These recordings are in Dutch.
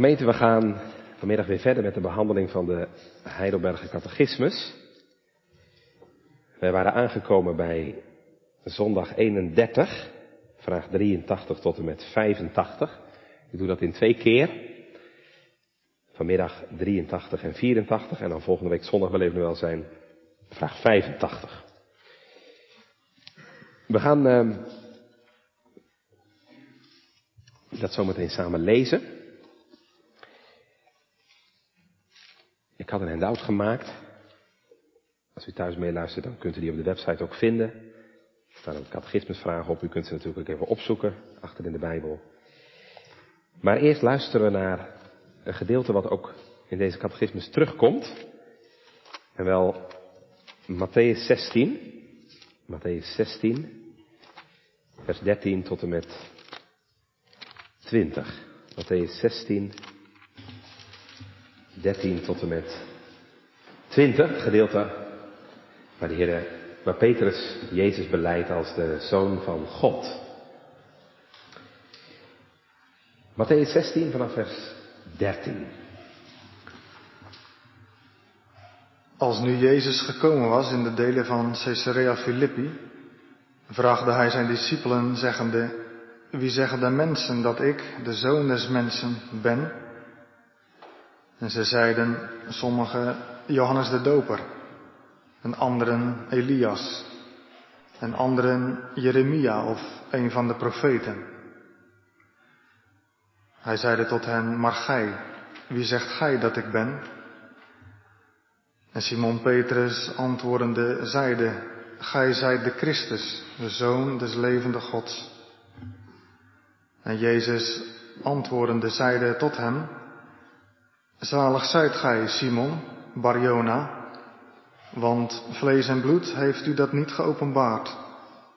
Gemeente, we gaan vanmiddag weer verder met de behandeling van de Heidelberger Catechismus. Wij waren aangekomen bij zondag 31, vraag 83 tot en met 85. Ik doe dat in twee keer. Vanmiddag 83 en 84 en dan volgende week zondag wel even wel zijn vraag 85. We gaan uh, dat zometeen samen lezen. Ik had een handout gemaakt. Als u thuis meeluistert, dan kunt u die op de website ook vinden. Er staan ook catechismusvragen op. U kunt ze natuurlijk even opzoeken, achter in de Bijbel. Maar eerst luisteren we naar een gedeelte wat ook in deze catechismus terugkomt. En wel Matthäus 16. Matthäus 16, vers 13 tot en met 20. Matthäus 16, 13 tot en met 20, gedeelte waar, de Heer, waar Petrus Jezus beleidt als de Zoon van God. Matthäus 16 vanaf vers 13. Als nu Jezus gekomen was in de delen van Caesarea Philippi, vraagde hij zijn discipelen zeggende, wie zeggen de mensen dat ik, de zoon des mensen, ben? En ze zeiden, sommigen Johannes de Doper, en anderen Elias, en anderen Jeremia of een van de profeten. Hij zeide tot hen, maar gij, wie zegt gij dat ik ben? En Simon Petrus antwoordende zeide, Gij zijt de Christus, de Zoon des levende Gods. En Jezus antwoordende zeide tot hem, Zalig zijt gij, Simon, Barjona, want vlees en bloed heeft u dat niet geopenbaard,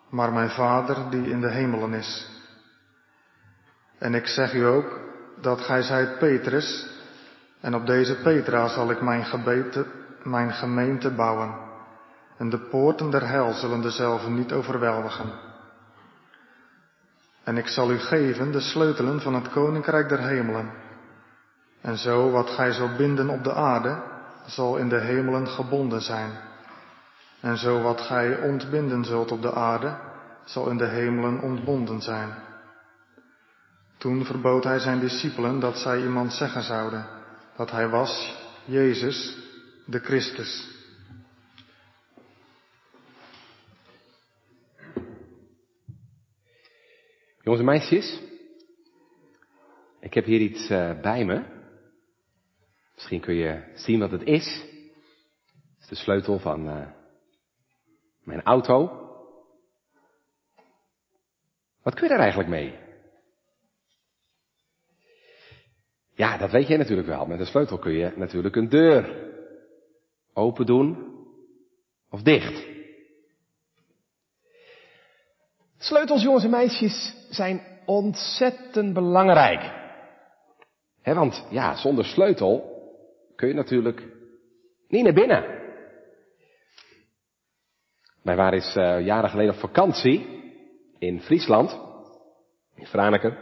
maar mijn Vader die in de hemelen is. En ik zeg u ook dat gij zijt Petrus, en op deze Petra zal ik mijn mijn gemeente bouwen. En de poorten der hel zullen dezelfde niet overweldigen. En ik zal u geven de sleutelen van het koninkrijk der hemelen. En zo wat gij zult binden op de aarde, zal in de hemelen gebonden zijn. En zo wat gij ontbinden zult op de aarde, zal in de hemelen ontbonden zijn. Toen verbood hij zijn discipelen dat zij iemand zeggen zouden dat hij was, Jezus, de Christus. Jongens en meisjes, ik heb hier iets uh, bij me. Misschien kun je zien wat het is. Het is de sleutel van uh, mijn auto. Wat kun je daar eigenlijk mee? Ja, dat weet jij natuurlijk wel. Met een sleutel kun je natuurlijk een deur open doen of dicht. Sleutels, jongens en meisjes, zijn ontzettend belangrijk. He, want ja, zonder sleutel kun je natuurlijk niet naar binnen. Wij waren eens jaren geleden op vakantie in Friesland, in Franeker.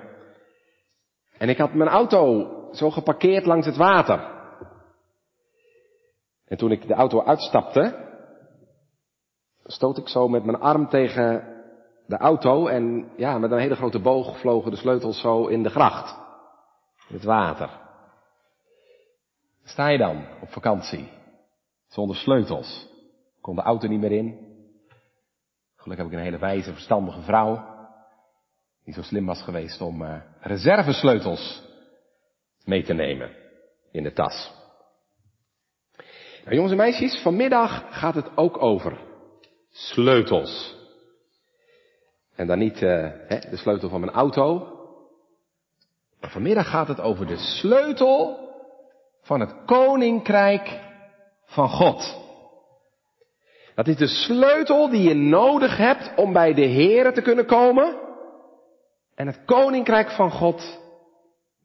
En ik had mijn auto zo geparkeerd langs het water. En toen ik de auto uitstapte, stoot ik zo met mijn arm tegen de auto en ja, met een hele grote boog vlogen de sleutels zo in de gracht. In het water. Sta je dan op vakantie? Zonder sleutels. Kon de auto niet meer in. Gelukkig heb ik een hele wijze, verstandige vrouw. Die zo slim was geweest om uh, reservesleutels mee te nemen in de tas. Nou, jongens en meisjes, vanmiddag gaat het ook over sleutels. En dan niet uh, hè, de sleutel van mijn auto. Maar vanmiddag gaat het over de sleutel van het koninkrijk van God. Dat is de sleutel die je nodig hebt om bij de Here te kunnen komen en het koninkrijk van God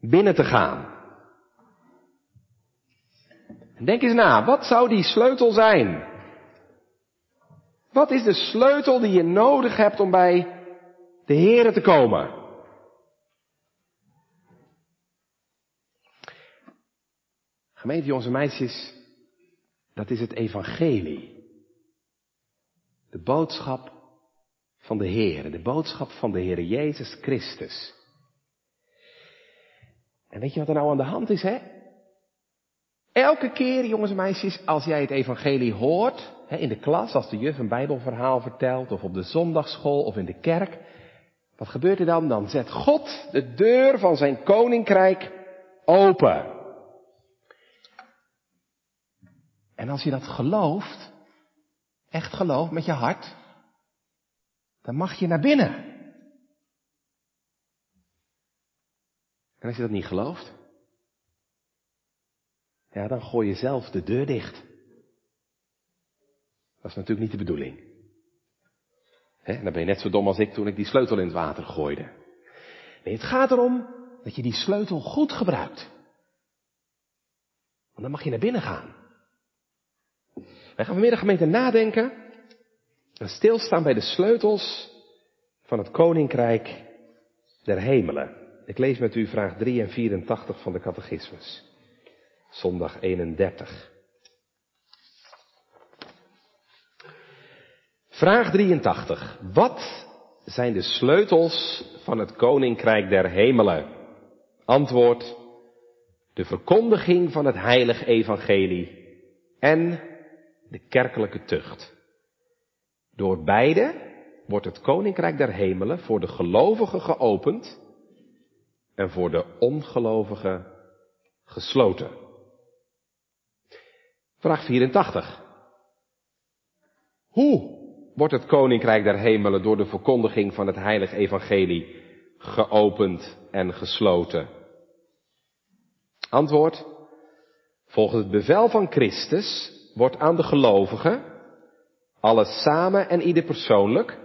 binnen te gaan. Denk eens na, wat zou die sleutel zijn? Wat is de sleutel die je nodig hebt om bij de Here te komen? Gemeente jongens en meisjes, dat is het evangelie. De boodschap van de Heer, de boodschap van de Heer Jezus Christus. En weet je wat er nou aan de hand is, hè? Elke keer, jongens en meisjes, als jij het evangelie hoort, hè, in de klas, als de juf een bijbelverhaal vertelt, of op de zondagschool, of in de kerk, wat gebeurt er dan? Dan zet God de deur van zijn koninkrijk open. En als je dat gelooft, echt gelooft met je hart, dan mag je naar binnen. En als je dat niet gelooft, ja, dan gooi je zelf de deur dicht. Dat is natuurlijk niet de bedoeling. Dan ben je net zo dom als ik toen ik die sleutel in het water gooide. Nee, het gaat erom dat je die sleutel goed gebruikt. Want dan mag je naar binnen gaan. Wij gaan vanmiddag gemeente nadenken en stilstaan bij de sleutels van het koninkrijk der hemelen. Ik lees met u vraag 3 en 84 van de catechismus. Zondag 31. Vraag 83. Wat zijn de sleutels van het koninkrijk der hemelen? Antwoord. De verkondiging van het heilig evangelie en de kerkelijke tucht. Door beide wordt het koninkrijk der hemelen voor de gelovigen geopend en voor de ongelovigen gesloten. Vraag 84. Hoe wordt het koninkrijk der hemelen door de verkondiging van het heilig evangelie geopend en gesloten? Antwoord. Volgens het bevel van Christus wordt aan de gelovigen, alles samen en ieder persoonlijk,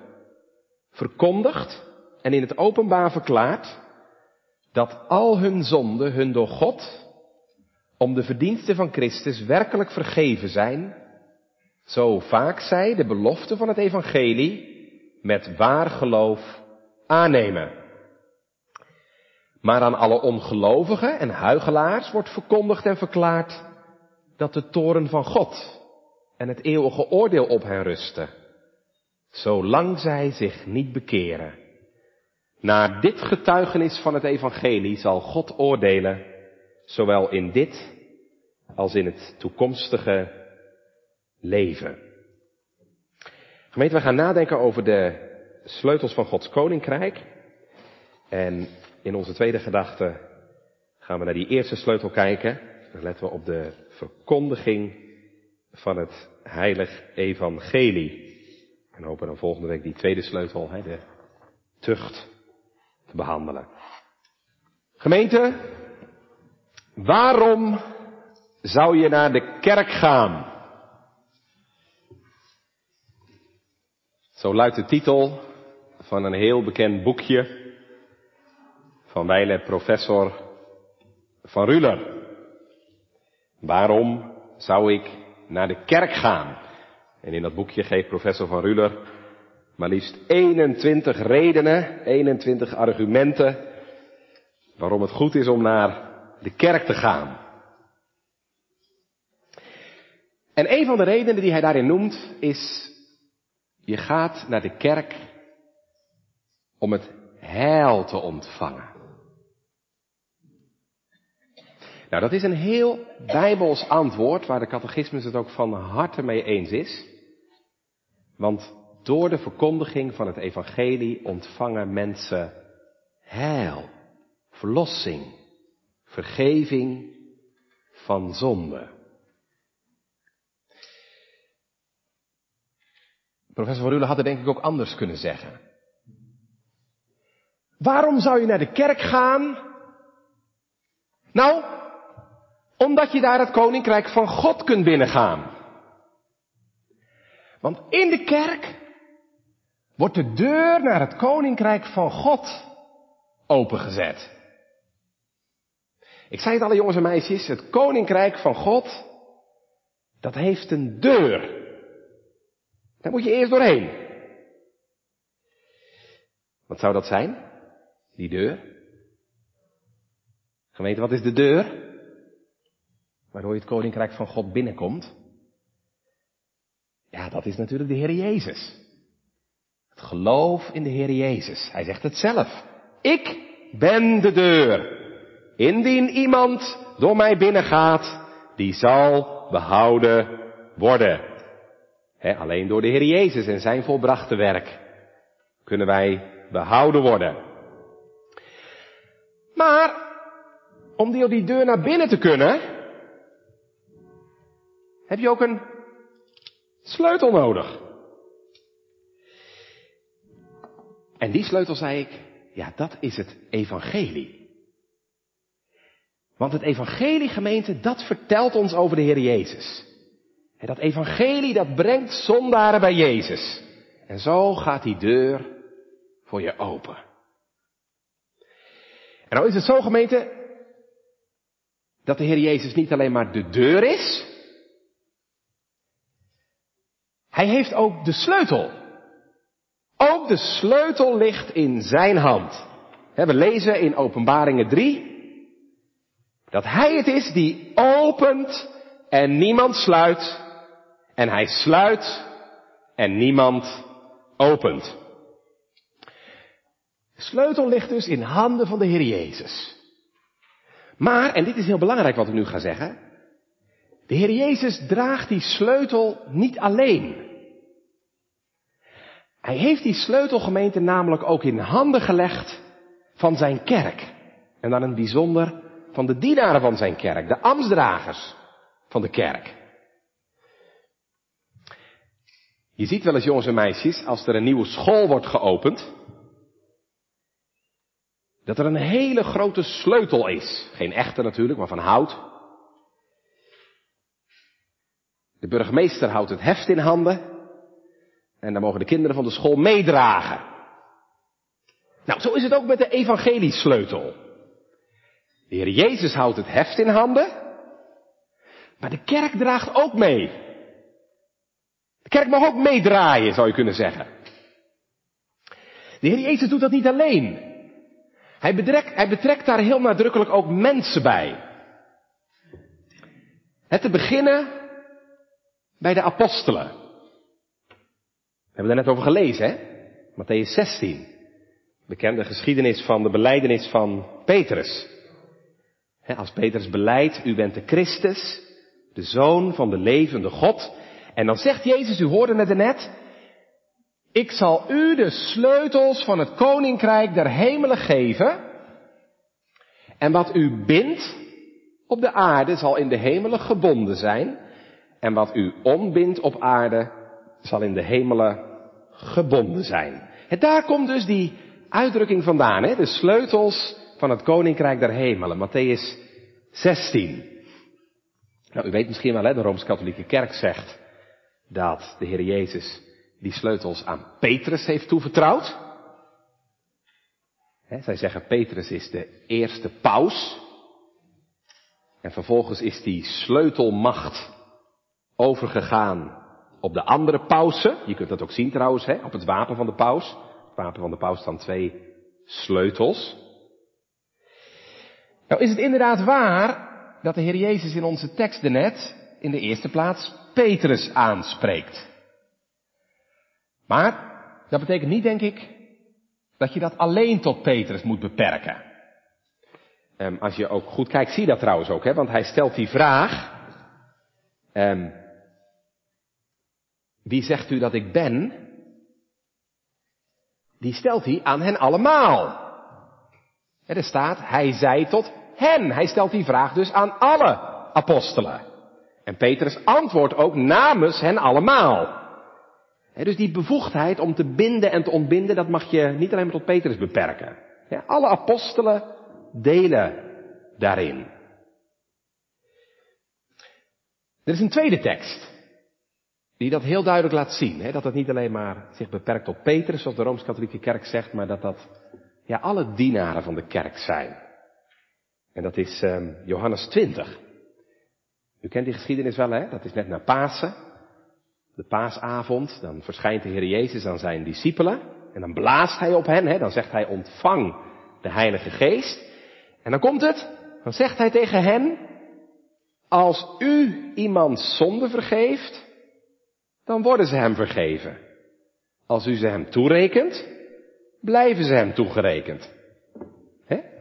verkondigd en in het openbaar verklaard dat al hun zonden hun door God om de verdiensten van Christus werkelijk vergeven zijn, zo vaak zij de belofte van het evangelie met waar geloof aannemen. Maar aan alle ongelovigen en huigelaars wordt verkondigd en verklaard dat de toren van God en het eeuwige oordeel op hen rusten, zolang zij zich niet bekeren. Naar dit getuigenis van het evangelie zal God oordelen, zowel in dit als in het toekomstige leven. Gemeente, we gaan nadenken over de sleutels van Gods koninkrijk. En in onze tweede gedachte gaan we naar die eerste sleutel kijken. Letten we op de verkondiging van het heilig evangelie. En hopen dan volgende week die tweede sleutel, de tucht, te behandelen. Gemeente, waarom zou je naar de kerk gaan? Zo luidt de titel van een heel bekend boekje van wijle professor Van Ruler. Waarom zou ik naar de kerk gaan? En in dat boekje geeft professor Van Ruler maar liefst 21 redenen, 21 argumenten waarom het goed is om naar de kerk te gaan. En een van de redenen die hij daarin noemt is, je gaat naar de kerk om het heil te ontvangen. Nou, dat is een heel bijbels antwoord waar de catechismus het ook van harte mee eens is. Want door de verkondiging van het evangelie ontvangen mensen heil, verlossing, vergeving van zonde. Professor Van had het denk ik ook anders kunnen zeggen. Waarom zou je naar de kerk gaan? Nou, omdat je daar het koninkrijk van God kunt binnengaan. Want in de kerk wordt de deur naar het koninkrijk van God opengezet. Ik zei het alle jongens en meisjes, het koninkrijk van God, dat heeft een deur. Daar moet je eerst doorheen. Wat zou dat zijn? Die deur? Gemeente, wat is de deur? Waardoor je het koninkrijk van God binnenkomt? Ja, dat is natuurlijk de Heer Jezus. Het geloof in de Heer Jezus. Hij zegt het zelf. Ik ben de deur. Indien iemand door mij binnengaat, die zal behouden worden. alleen door de Heer Jezus en zijn volbrachte werk kunnen wij behouden worden. Maar om door die deur naar binnen te kunnen, heb je ook een sleutel nodig. En die sleutel, zei ik, ja, dat is het evangelie. Want het evangelie, gemeente, dat vertelt ons over de Heer Jezus. En dat evangelie, dat brengt zondaren bij Jezus. En zo gaat die deur voor je open. En nou is het zo, gemeente, dat de Heer Jezus niet alleen maar de deur is. Hij heeft ook de sleutel. Ook de sleutel ligt in zijn hand. We lezen in Openbaringen 3 dat hij het is die opent en niemand sluit. En hij sluit en niemand opent. De sleutel ligt dus in handen van de Heer Jezus. Maar, en dit is heel belangrijk wat ik nu ga zeggen, de Heer Jezus draagt die sleutel niet alleen. Hij heeft die sleutelgemeente namelijk ook in handen gelegd van zijn kerk. En dan een bijzonder van de dienaren van zijn kerk, de ambtsdragers van de kerk. Je ziet wel eens jongens en meisjes, als er een nieuwe school wordt geopend, dat er een hele grote sleutel is. Geen echte natuurlijk, maar van hout. De burgemeester houdt het heft in handen. En dan mogen de kinderen van de school meedragen. Nou, zo is het ook met de evangeliesleutel. De Heer Jezus houdt het heft in handen. Maar de kerk draagt ook mee. De kerk mag ook meedraaien, zou je kunnen zeggen. De Heer Jezus doet dat niet alleen. Hij betrekt, hij betrekt daar heel nadrukkelijk ook mensen bij. Het te beginnen bij de apostelen. We hebben daar net over gelezen, hè? Matthäus 16. Bekende geschiedenis van de beleidenis van Petrus. als Petrus beleidt, u bent de Christus, de Zoon van de levende God. En dan zegt Jezus, u hoorde het net, ik zal u de sleutels van het koninkrijk der hemelen geven. En wat u bindt op de aarde zal in de hemelen gebonden zijn. En wat u ombindt op aarde zal in de hemelen gebonden zijn. En daar komt dus die uitdrukking vandaan, hè? de sleutels van het koninkrijk der hemelen. Matthäus 16. Nou, u weet misschien wel, hè, de Rooms-Katholieke Kerk zegt dat de Heer Jezus die sleutels aan Petrus heeft toevertrouwd. zij zeggen Petrus is de eerste paus. En vervolgens is die sleutelmacht overgegaan op de andere pausen. Je kunt dat ook zien trouwens, hè, op het wapen van de paus. Het wapen van de paus staan twee sleutels. Nou is het inderdaad waar dat de Heer Jezus in onze teksten net in de eerste plaats Petrus aanspreekt. Maar dat betekent niet, denk ik, dat je dat alleen tot Petrus moet beperken. Um, als je ook goed kijkt, zie je dat trouwens ook, hè? want hij stelt die vraag. Um, wie zegt u dat ik ben? Die stelt hij aan hen allemaal. er staat, hij zei tot hen. Hij stelt die vraag dus aan alle apostelen. En Petrus antwoordt ook namens hen allemaal dus die bevoegdheid om te binden en te ontbinden, dat mag je niet alleen maar tot Petrus beperken. alle apostelen delen daarin. Er is een tweede tekst. Die dat heel duidelijk laat zien. dat het niet alleen maar zich beperkt tot Petrus, zoals de Rooms-Katholieke Kerk zegt, maar dat dat ja, alle dienaren van de kerk zijn. En dat is um, Johannes 20. U kent die geschiedenis wel, hè? Dat is net na Pasen de paasavond, dan verschijnt de Heer Jezus aan zijn discipelen en dan blaast hij op hen, hè, dan zegt hij ontvang de Heilige Geest. En dan komt het, dan zegt hij tegen hen, als u iemand zonde vergeeft, dan worden ze hem vergeven. Als u ze hem toerekent, blijven ze hem toegerekend.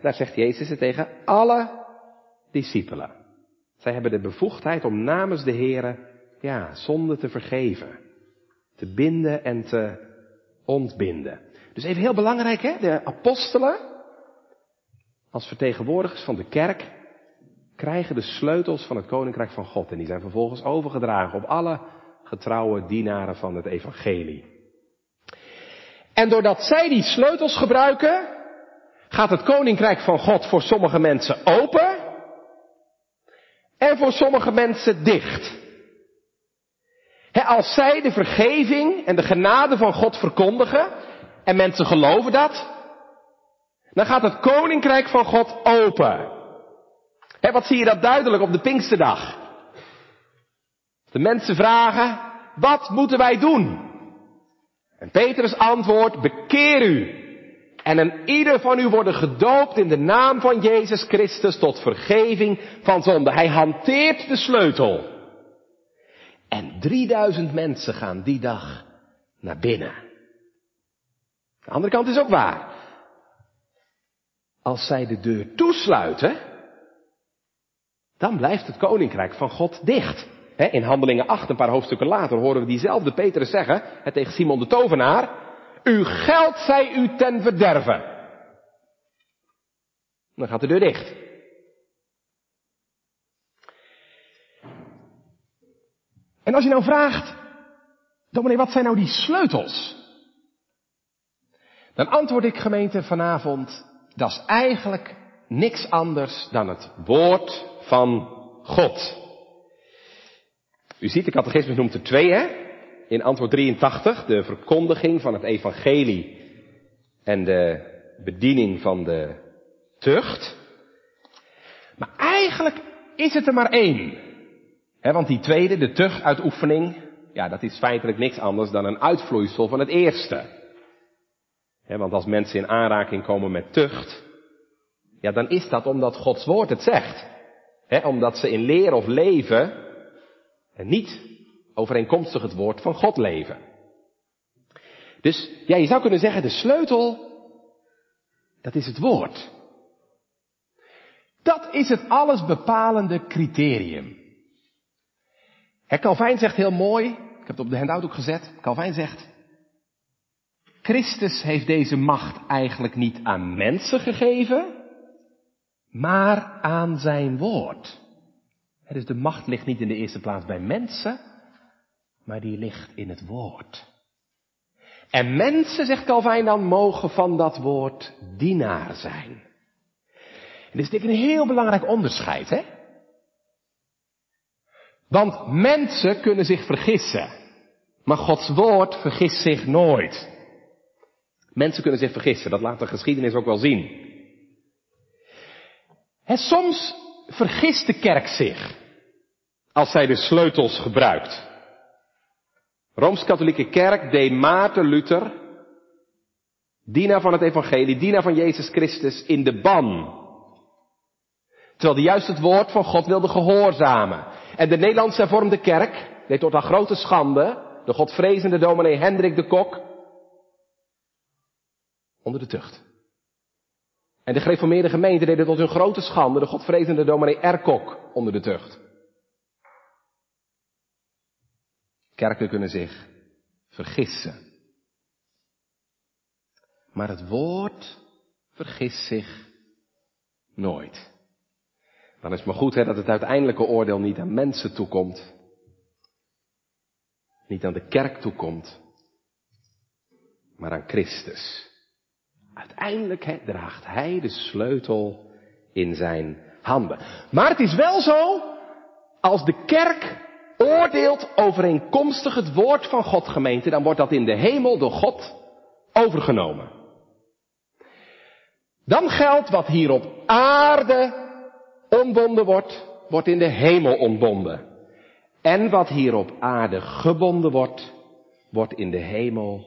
Daar zegt Jezus het tegen alle discipelen. Zij hebben de bevoegdheid om namens de Here, ja, zonde te vergeven. Te binden en te ontbinden. Dus even heel belangrijk, hè? De apostelen, als vertegenwoordigers van de kerk, krijgen de sleutels van het koninkrijk van God. En die zijn vervolgens overgedragen op alle getrouwe dienaren van het evangelie. En doordat zij die sleutels gebruiken, gaat het koninkrijk van God voor sommige mensen open en voor sommige mensen dicht. als zij de vergeving en de genade van God verkondigen en mensen geloven dat, dan gaat het koninkrijk van God open. Wat zie je dat duidelijk op de Pinksterdag? De mensen vragen, wat moeten wij doen? En Petrus antwoordt, bekeer u. En een ieder van u worden gedoopt in de naam van Jezus Christus tot vergeving van zonde. Hij hanteert de sleutel. En 3000 mensen gaan die dag naar binnen. De andere kant is ook waar. Als zij de deur toesluiten, dan blijft het koninkrijk van God dicht. In Handelingen 8, een paar hoofdstukken later, horen we diezelfde Petrus zeggen tegen Simon de tovenaar, uw geld zij u ten verderven. Dan gaat de deur dicht. En als je nou vraagt, dominee, wat zijn nou die sleutels? Dan antwoord ik gemeente vanavond, dat is eigenlijk niks anders dan het woord van God. U ziet, de catechismus noemt er twee, hè? In antwoord 83, de verkondiging van het evangelie en de bediening van de tucht. Maar eigenlijk is het er maar één. He, want die tweede, de tuchtuitoefening, ja, dat is feitelijk niks anders dan een uitvloeisel van het eerste. He, want als mensen in aanraking komen met tucht, ja, dan is dat omdat Gods woord het zegt omdat ze in leer of leven en niet overeenkomstig het woord van God leven. Dus ja, je zou kunnen zeggen, de sleutel, dat is het woord. Dat is het alles bepalende criterium. Calvijn zegt heel mooi, ik heb het op de handout ook gezet, Calvijn zegt, Christus heeft deze macht eigenlijk niet aan mensen gegeven, maar aan zijn woord. Dus de macht ligt niet in de eerste plaats bij mensen, maar die ligt in het woord. En mensen, zegt Calvijn dan, mogen van dat woord dienaar zijn. En dit is natuurlijk een heel belangrijk onderscheid, hè? Want mensen kunnen zich vergissen. Maar Gods woord vergist zich nooit. Mensen kunnen zich vergissen, dat laat de geschiedenis ook wel zien. En soms vergist de kerk zich als zij de sleutels gebruikt. Rooms-Katholieke Kerk deed Maarten Luther, dienaar van het evangelie, dienaar van Jezus Christus, in de ban. Terwijl hij juist het woord van God wilde gehoorzamen. En de Nederlandse hervormde kerk deed tot haar grote schande de godvrezende dominee Hendrik de Kok onder de tucht. En de gereformeerde gemeente deden tot hun grote schande de godvrezende dominee Erkok onder de tucht. Kerken kunnen zich vergissen. Maar het woord vergist zich nooit. Dan is het maar goed hè, dat het uiteindelijke oordeel niet aan mensen toekomt. Niet aan de kerk toekomt. Maar aan Christus. Uiteindelijk draagt hij de sleutel in zijn handen. Maar het is wel zo, als de kerk oordeelt overeenkomstig het woord van God gemeente, dan wordt dat in de hemel door God overgenomen. Dan geldt wat hier op aarde ontbonden wordt, wordt in de hemel ontbonden. En wat hier op aarde gebonden wordt, wordt in de hemel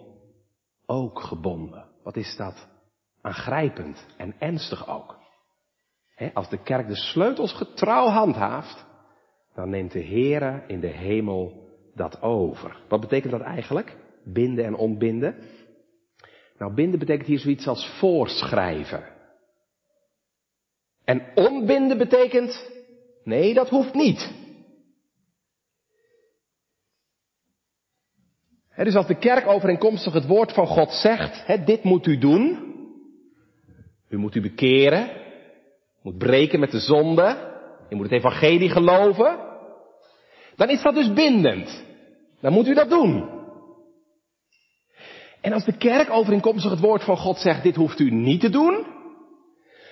ook gebonden. Wat is dat? aangrijpend en ernstig ook. als de kerk de sleutels getrouw handhaaft, dan neemt de Heere in de hemel dat over. Wat betekent dat eigenlijk? Binden en ontbinden? Nou, binden betekent hier zoiets als voorschrijven. En ontbinden betekent, nee, dat hoeft niet. dus als de kerk overeenkomstig het woord van God zegt, dit moet u doen. U moet u bekeren. Moet breken met de zonde. U moet het evangelie geloven. Dan is dat dus bindend. Dan moet u dat doen. En als de kerk overeenkomstig het woord van God zegt, dit hoeft u niet te doen,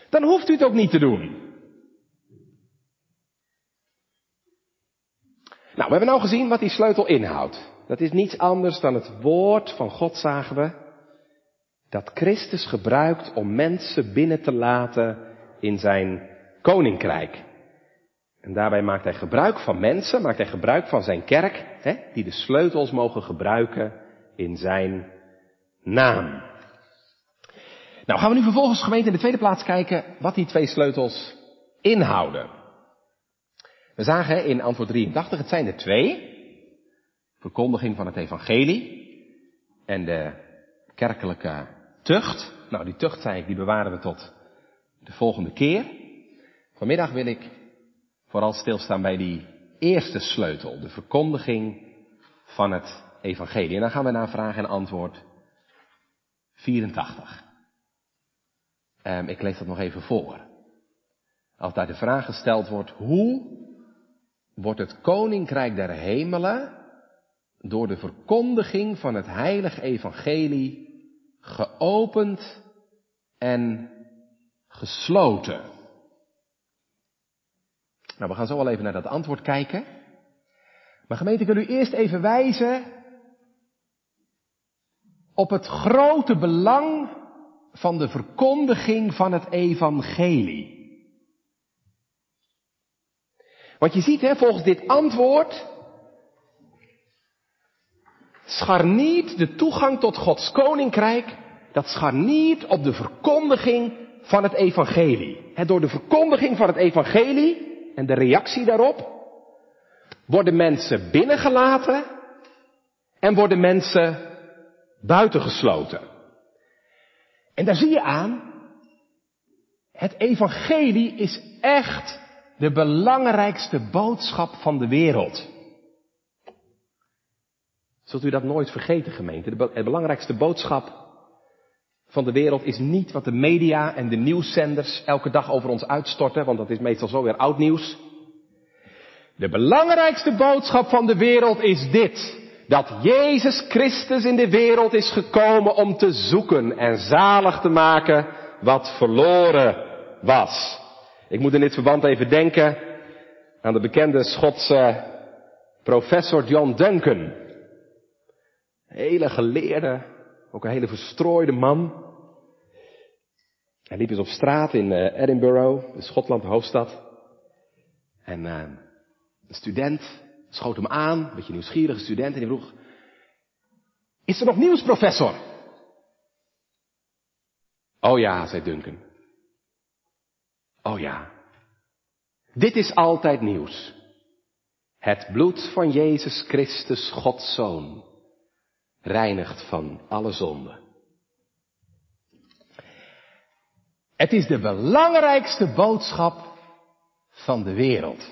dan hoeft u het ook niet te doen. Nou, we hebben nou gezien wat die sleutel inhoudt. Dat is niets anders dan het woord van God, zagen we, dat Christus gebruikt om mensen binnen te laten in zijn koninkrijk. En daarbij maakt hij gebruik van mensen, maakt hij gebruik van zijn kerk, hè, die de sleutels mogen gebruiken in zijn naam. Nou gaan we nu vervolgens gemeente in de tweede plaats kijken wat die twee sleutels inhouden. We zagen in antwoord 83, het zijn er twee. Verkondiging van het evangelie en de kerkelijke tucht. Nou, die tucht, zei ik, die bewaren we tot de volgende keer. Vanmiddag wil ik vooral stilstaan bij die eerste sleutel, de verkondiging van het evangelie. En dan gaan we naar vraag en antwoord 84. Um, ik lees dat nog even voor. Als daar de vraag gesteld wordt, hoe wordt het koninkrijk der hemelen door de verkondiging van het heilige evangelie geopend en gesloten? Nou, we gaan zo wel even naar dat antwoord kijken. Maar gemeente, ik wil u eerst even wijzen op het grote belang van de verkondiging van het evangelie. Want je ziet, hè, volgens dit antwoord scharniert de toegang tot Gods koninkrijk, dat scharniert op de verkondiging van het evangelie. Door de verkondiging van het evangelie en de reactie daarop worden mensen binnengelaten en worden mensen buitengesloten. En daar zie je aan, het evangelie is echt de belangrijkste boodschap van de wereld. Zult u dat nooit vergeten, gemeente? De belangrijkste boodschap van de wereld is niet wat de media en de nieuwszenders elke dag over ons uitstorten, want dat is meestal zo weer oud nieuws. De belangrijkste boodschap van de wereld is dit dat Jezus Christus in de wereld is gekomen om te zoeken en zalig te maken wat verloren was. Ik moet in dit verband even denken aan de bekende Schotse professor John Duncan. hele geleerde, ook een hele verstrooide man. Hij liep eens op straat in uh, Edinburgh, in Schotland, hoofdstad. En uh, een student schoot hem aan, een beetje nieuwsgierige student, en die vroeg, is er nog nieuws, professor? Oh ja, zei Duncan. Oh ja. Dit is altijd nieuws. Het bloed van Jezus Christus, Gods Zoon, reinigt van alle zonden. Het is de belangrijkste boodschap van de wereld.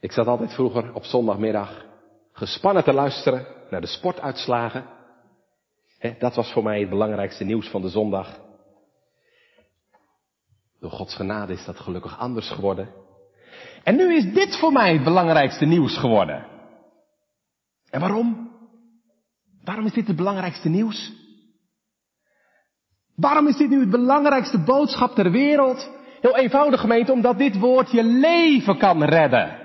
Ik zat altijd vroeger op zondagmiddag gespannen te luisteren naar de sportuitslagen. dat was voor mij het belangrijkste nieuws van de zondag. Door Gods genade is dat gelukkig anders geworden. En nu is dit voor mij het belangrijkste nieuws geworden. En waarom? Waarom is dit het belangrijkste nieuws? Waarom is dit nu het belangrijkste boodschap ter wereld? Heel eenvoudig gemeente, omdat dit woord je leven kan redden.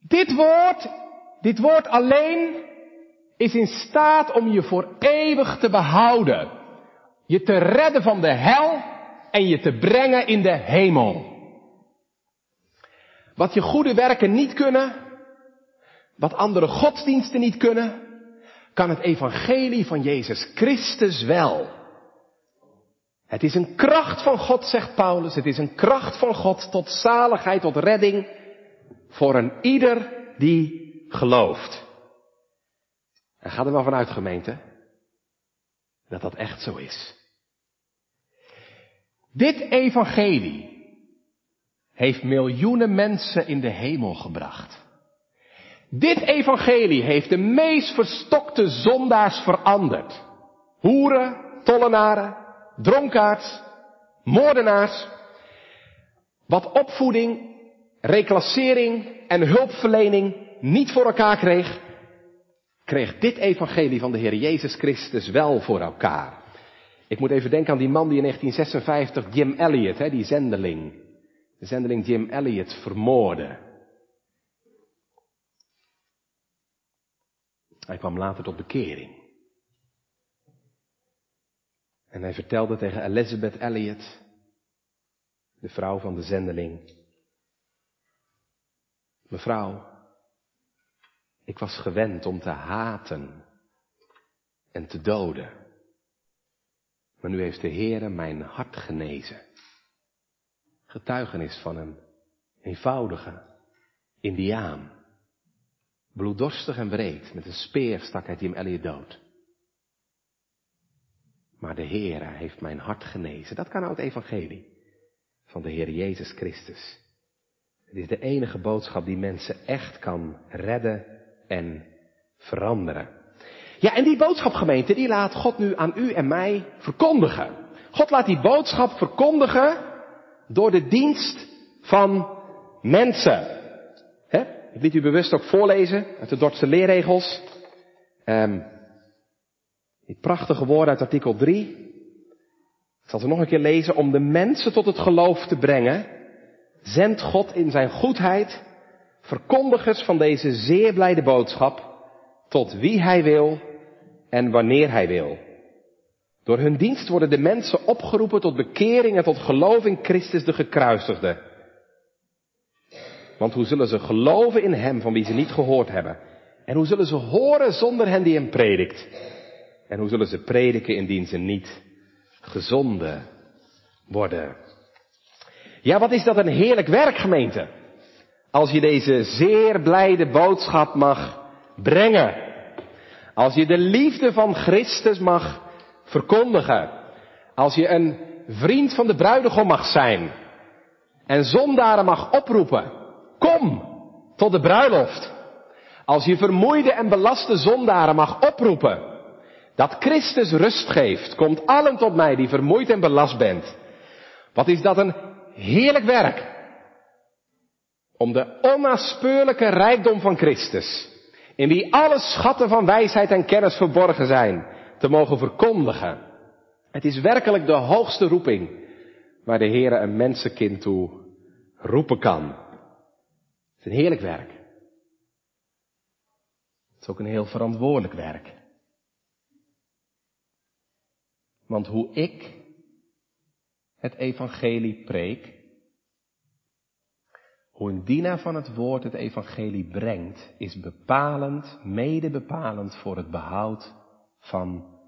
Dit woord, dit woord alleen is in staat om je voor eeuwig te behouden. Je te redden van de hel en je te brengen in de hemel. Wat je goede werken niet kunnen, wat andere godsdiensten niet kunnen, kan het evangelie van Jezus Christus wel. Het is een kracht van God, zegt Paulus. Het is een kracht van God tot zaligheid, tot redding voor een ieder die gelooft. En ga er wel vanuit, gemeente, dat dat echt zo is. Dit evangelie heeft miljoenen mensen in de hemel gebracht. Dit evangelie heeft de meest verstokte zondaars veranderd. Hoeren, tollenaren, dronkaards, moordenaars. Wat opvoeding, reclassering en hulpverlening niet voor elkaar kreeg, kreeg dit evangelie van de Heer Jezus Christus wel voor elkaar. Ik moet even denken aan die man die in 1956 Jim Elliot, hè, die zendeling, de zendeling Jim Elliot vermoordde. Hij kwam later tot bekering. En hij vertelde tegen Elizabeth Elliot, de vrouw van de zendeling, mevrouw, ik was gewend om te haten en te doden. Maar nu heeft de Heere mijn hart genezen. Getuigenis van een eenvoudige indiaan. Bloeddorstig en breed, met een speer stak hij hem Elliot dood. Maar de Heere heeft mijn hart genezen. Dat kan nou het evangelie van de Heer Jezus Christus. Het is de enige boodschap die mensen echt kan redden en veranderen. Ja, en die boodschapgemeente, die laat God nu aan u en mij verkondigen. God laat die boodschap verkondigen door de dienst van mensen. Ik liet u bewust ook voorlezen uit de Dordtse leerregels. Um, die prachtige woorden uit artikel 3. Ik zal ze nog een keer lezen. Om de mensen tot het geloof te brengen, zendt God in zijn goedheid verkondigers van deze zeer blijde boodschap tot wie hij wil en wanneer hij wil. Door hun dienst worden de mensen opgeroepen tot bekering en tot geloof in Christus de gekruisigde. Want hoe zullen ze geloven in Hem van wie ze niet gehoord hebben? En hoe zullen ze horen zonder hen die Hem predikt? En hoe zullen ze prediken indien ze niet gezonden worden? Ja, wat is dat een heerlijk werk, gemeente? Als je deze zeer blijde boodschap mag brengen. Als je de liefde van Christus mag verkondigen. Als je een vriend van de bruidegom mag zijn. En zondaren mag oproepen. Kom tot de bruiloft. Als je vermoeide en belaste zondaren mag oproepen. Dat Christus rust geeft. Komt allen tot mij die vermoeid en belast bent. Wat is dat een heerlijk werk. Om de onnaspeurlijke rijkdom van Christus, in wie alle schatten van wijsheid en kennis verborgen zijn, te mogen verkondigen. Het is werkelijk de hoogste roeping waar de Heer een mensenkind toe roepen kan. Het is een heerlijk werk. Het is ook een heel verantwoordelijk werk. Want hoe ik het evangelie preek, hoe een dienaar van het woord het evangelie brengt, is bepalend, mede bepalend voor het behoud van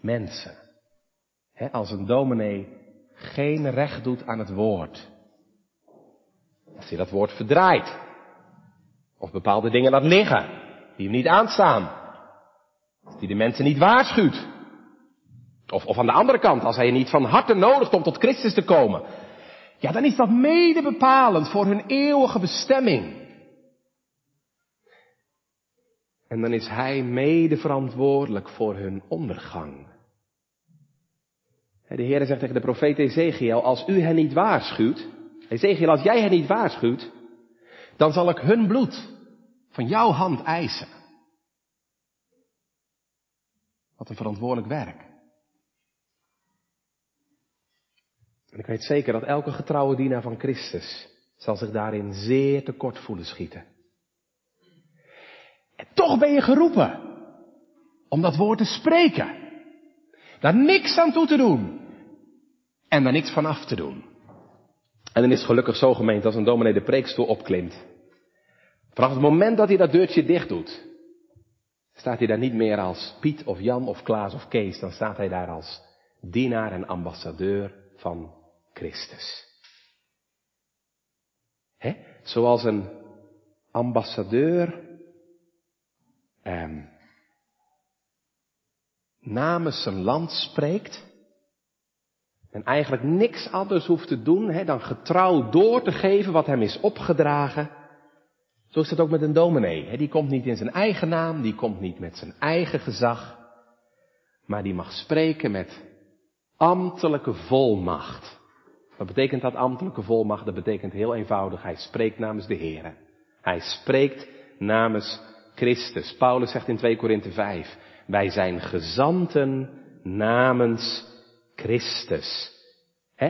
mensen. als een dominee geen recht doet aan het woord, als hij dat woord verdraait, of bepaalde dingen laat liggen, die hem niet aanstaan, hij de mensen niet waarschuwt, of, of aan de andere kant, als hij je niet van harte nodigt om tot Christus te komen, ja, dan is dat mede bepalend voor hun eeuwige bestemming. En dan is hij mede verantwoordelijk voor hun ondergang. De Heer zegt tegen de profeet Ezekiel, als u hen niet waarschuwt, Ezekiel, als jij hen niet waarschuwt, dan zal ik hun bloed van jouw hand eisen. Wat een verantwoordelijk werk. En ik weet zeker dat elke getrouwe dienaar van Christus zal zich daarin zeer tekort voelen schieten. En toch ben je geroepen om dat woord te spreken. Daar niks aan toe te doen. En daar niks van af te doen. En dan is het gelukkig zo gemeend als een dominee de preekstoel opklimt. Vanaf het moment dat hij dat deurtje dicht doet, staat hij daar niet meer als Piet of Jan of Klaas of Kees. Dan staat hij daar als dienaar en ambassadeur van Christus. He? Zoals een ambassadeur eh, namens zijn land spreekt. En eigenlijk niks anders hoeft te doen hè, dan getrouw door te geven wat hem is opgedragen. Zo is het ook met een dominee. Hè. Die komt niet in zijn eigen naam, die komt niet met zijn eigen gezag. Maar die mag spreken met ambtelijke volmacht. Wat betekent dat ambtelijke volmacht? Dat betekent heel eenvoudig, hij spreekt namens de Heer. Hij spreekt namens Christus. Paulus zegt in 2 Korinthe 5, wij zijn gezanten namens Christus.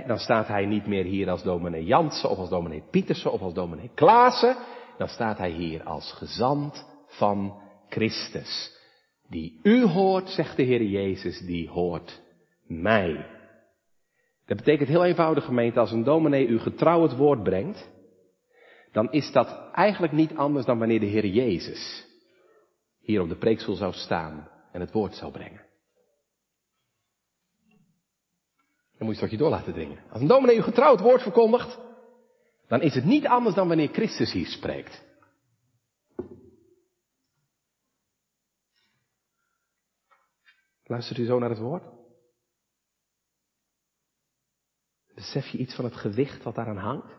dan staat hij niet meer hier als dominee Jansen of als dominee Pietersen of als dominee Klaassen. Dan staat hij hier als gezant van Christus. Die u hoort, zegt de Heer Jezus, die hoort mij. Dat betekent heel eenvoudig gemeente, als een dominee u getrouw het woord brengt, dan is dat eigenlijk niet anders dan wanneer de Heer Jezus hier op de preekstoel zou staan en het woord zou brengen. Dan moet je het je door laten dringen. Als een dominee u getrouw het woord verkondigt, dan is het niet anders dan wanneer Christus hier spreekt. Luistert u zo naar het woord? Besef je iets van het gewicht wat daaraan hangt?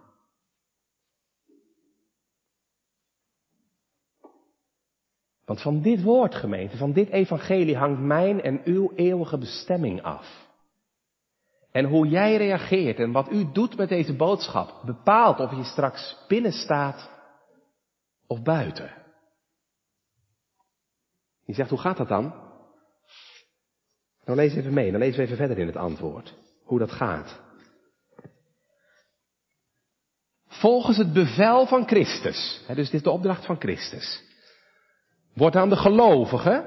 Want van dit woord, gemeente, van dit evangelie hangt mijn en uw eeuwige bestemming af. En hoe jij reageert en wat u doet met deze boodschap bepaalt of je straks binnen staat of buiten. Je zegt, hoe gaat dat dan? Nou lees even mee, dan lezen we even verder in het antwoord. Hoe dat gaat. Volgens het bevel van Christus. Dus dit is de opdracht van Christus. Wordt aan de gelovigen,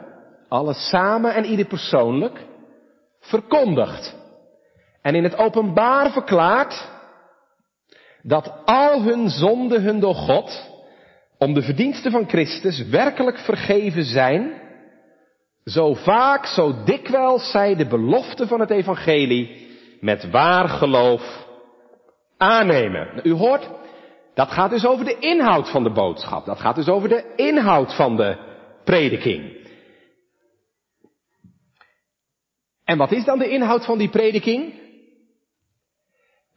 alles samen en ieder persoonlijk, verkondigd. En in het openbaar verklaard dat al hun zonden hun door God, om de verdiensten van Christus, werkelijk vergeven zijn, zo vaak, zo dikwijls zij de belofte van het evangelie met waar geloof aannemen. U hoort, dat gaat dus over de inhoud van de boodschap. Dat gaat dus over de inhoud van de prediking. En wat is dan de inhoud van die prediking?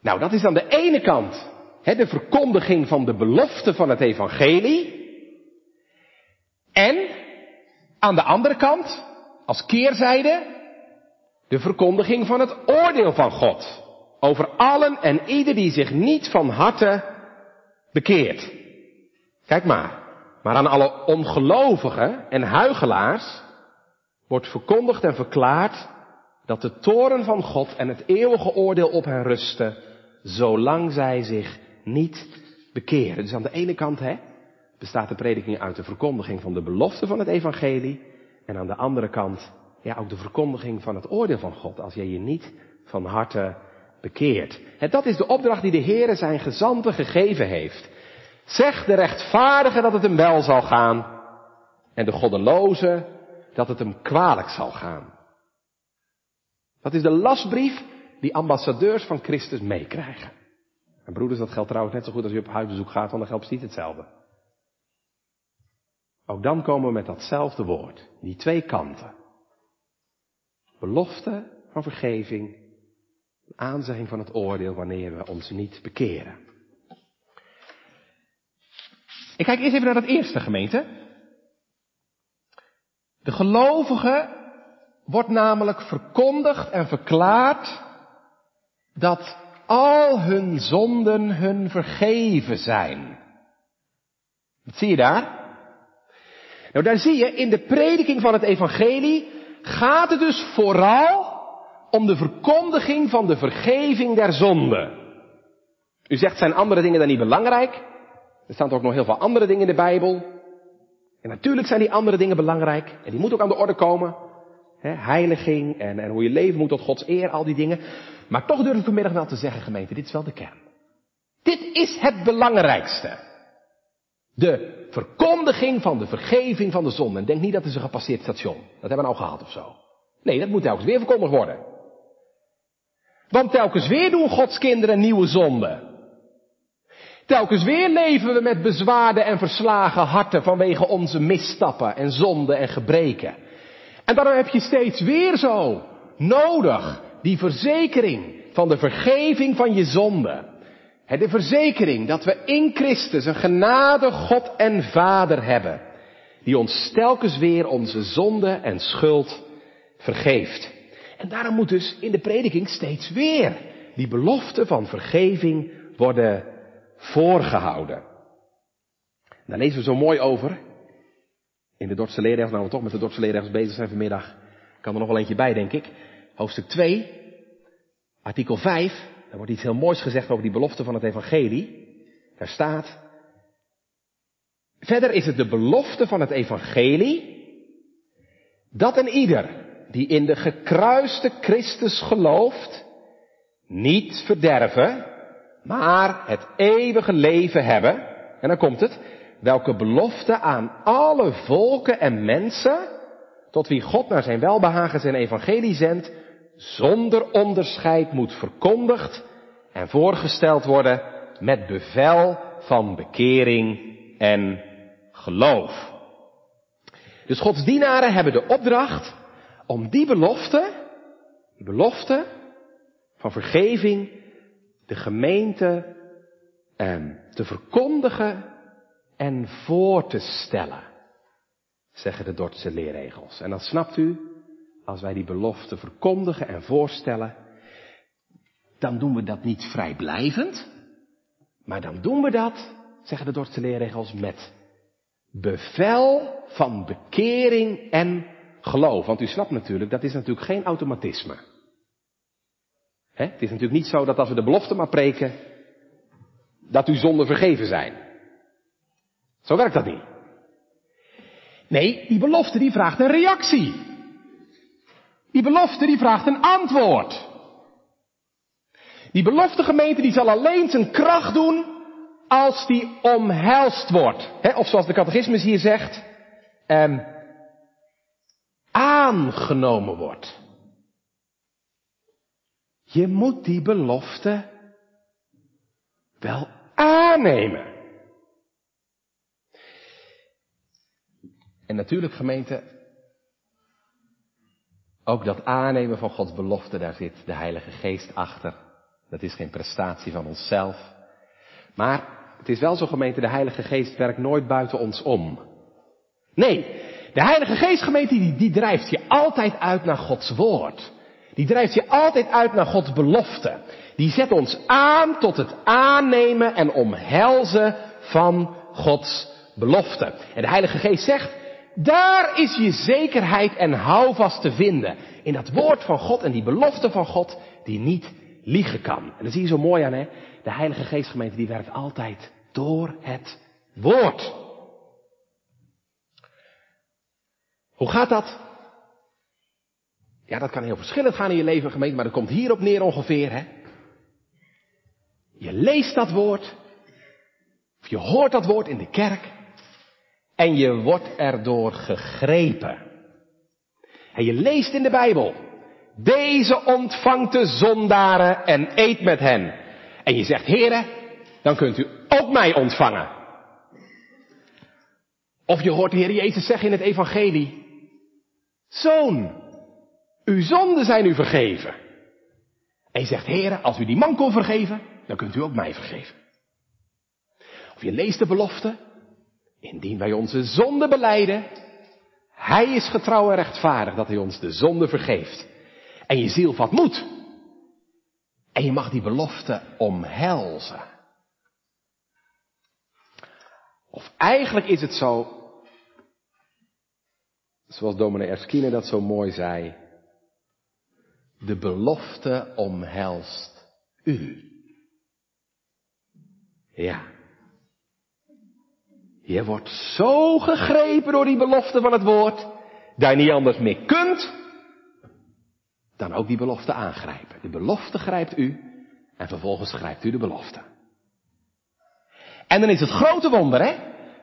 Nou, dat is aan de ene kant hè, de verkondiging van de belofte van het evangelie. En aan de andere kant, als keerzijde, de verkondiging van het oordeel van God. Over allen en ieder die zich niet van harte bekeert. Kijk maar. Maar aan alle ongelovigen en huigelaars wordt verkondigd en verklaard dat de toren van God en het eeuwige oordeel op hen rusten, zolang zij zich niet bekeren. Dus aan de ene kant hè, bestaat de prediking uit de verkondiging van de belofte van het evangelie. En aan de andere kant ja, ook de verkondiging van het oordeel van God, als jij je niet van harte bekeert. En dat is de opdracht die de Heere zijn gezanten gegeven heeft. Zeg de rechtvaardige dat het hem wel zal gaan en de goddeloze dat het hem kwalijk zal gaan. Dat is de lastbrief die ambassadeurs van Christus meekrijgen. En broeders, dat geldt trouwens net zo goed als je op huisbezoek gaat, want dan geldt niet hetzelfde. Ook dan komen we met datzelfde woord, die twee kanten. Belofte van vergeving, aanzijn van het oordeel wanneer we ons niet bekeren. Ik kijk eerst even naar dat eerste gemeente. De gelovige wordt namelijk verkondigd en verklaard dat al hun zonden hun vergeven zijn. Wat zie je daar? Nou, daar zie je in de prediking van het evangelie gaat het dus vooral om de verkondiging van de vergeving der zonden. U zegt, zijn andere dingen dan niet belangrijk? Er staan ook nog heel veel andere dingen in de Bijbel. En natuurlijk zijn die andere dingen belangrijk. En die moeten ook aan de orde komen. Heiliging en, en hoe je leven moet tot Gods eer, al die dingen. Maar toch durf ik vanmiddag wel te zeggen, gemeente, dit is wel de kern. Dit is het belangrijkste. De verkondiging van de vergeving van de zonde. En denk niet dat het is een gepasseerd station. Dat hebben we nou gehad of zo. Nee, dat moet telkens weer verkondigd worden. Want telkens weer doen Gods kinderen nieuwe zonden. Telkens weer leven we met bezwaarde en verslagen harten vanwege onze misstappen en zonden en gebreken. En daarom heb je steeds weer zo nodig die verzekering van de vergeving van je zonde. De verzekering dat we in Christus een genade God en Vader hebben. Die ons telkens weer onze zonde en schuld vergeeft. En daarom moet dus in de prediking steeds weer die belofte van vergeving worden voorgehouden. Daar lezen we zo mooi over. In de Dordtse leerregels, nou we toch met de Dordtse leerregels bezig zijn vanmiddag, kan er nog wel eentje bij, denk ik. Hoofdstuk 2, artikel 5, daar wordt iets heel moois gezegd over die belofte van het evangelie. Daar staat, verder is het de belofte van het evangelie, dat een ieder die in de gekruiste Christus gelooft, niet verderven, maar het eeuwige leven hebben. En dan komt het, welke belofte aan alle volken en mensen, tot wie God naar zijn welbehagen zijn evangelie zendt, zonder onderscheid moet verkondigd en voorgesteld worden met bevel van bekering en geloof. Dus Gods dienaren hebben de opdracht om die belofte, die belofte van vergeving, de gemeente eh, te verkondigen en voor te stellen, zeggen de Dordtse leerregels. En dat snapt u, als wij die belofte verkondigen en voorstellen, dan doen we dat niet vrijblijvend, maar dan doen we dat, zeggen de Dordtse leerregels, met bevel van bekering en geloof. Want u snapt natuurlijk, dat is natuurlijk geen automatisme. He? Het is natuurlijk niet zo dat als we de belofte maar preken, dat uw zonden vergeven zijn. Zo werkt dat niet. Nee, die belofte die vraagt een reactie. Die belofte die vraagt een antwoord. Die belofte gemeente die zal alleen zijn kracht doen als die omhelst wordt. He, of zoals de catechismus hier zegt, eh, aangenomen wordt. Je moet die belofte wel aannemen. En natuurlijk gemeente, ook dat aannemen van Gods belofte, daar zit de Heilige Geest achter. Dat is geen prestatie van onszelf. Maar het is wel zo gemeente, de Heilige Geest werkt nooit buiten ons om. Nee, de Heilige Geest gemeente die, die drijft je altijd uit naar Gods woord. Die drijft je altijd uit naar Gods belofte. Die zet ons aan tot het aannemen en omhelzen van Gods belofte. En de Heilige Geest zegt, daar is je zekerheid en houvast te vinden. In dat woord van God en die belofte van God die niet liegen kan. En dat zie je zo mooi aan, hè? De Heilige Geestgemeente die werkt altijd door het woord. Hoe gaat dat? Ja, dat kan heel verschillend gaan in je leven, gemeente, maar dat komt hierop neer ongeveer, hè? Je leest dat woord, of je hoort dat woord in de kerk, en je wordt erdoor gegrepen. En je leest in de Bijbel, deze ontvangt de zondaren en eet met hen. En je zegt, heren, dan kunt u ook mij ontvangen. Of je hoort de Heer Jezus zeggen in het evangelie, Zoon, uw zonden zijn u vergeven. En je zegt, heren, als u die man kon vergeven, dan kunt u ook mij vergeven. Of je leest de belofte, indien wij onze zonde beleiden, hij is getrouw en rechtvaardig dat hij ons de zonde vergeeft. En je ziel vat moed. En je mag die belofte omhelzen. Of eigenlijk is het zo, zoals dominee Erskine dat zo mooi zei, de belofte omhelst u. Ja. Je wordt zo gegrepen door die belofte van het woord, dat je niet anders meer kunt dan ook die belofte aangrijpen. De belofte grijpt u en vervolgens grijpt u de belofte. En dan is het grote wonder, hè?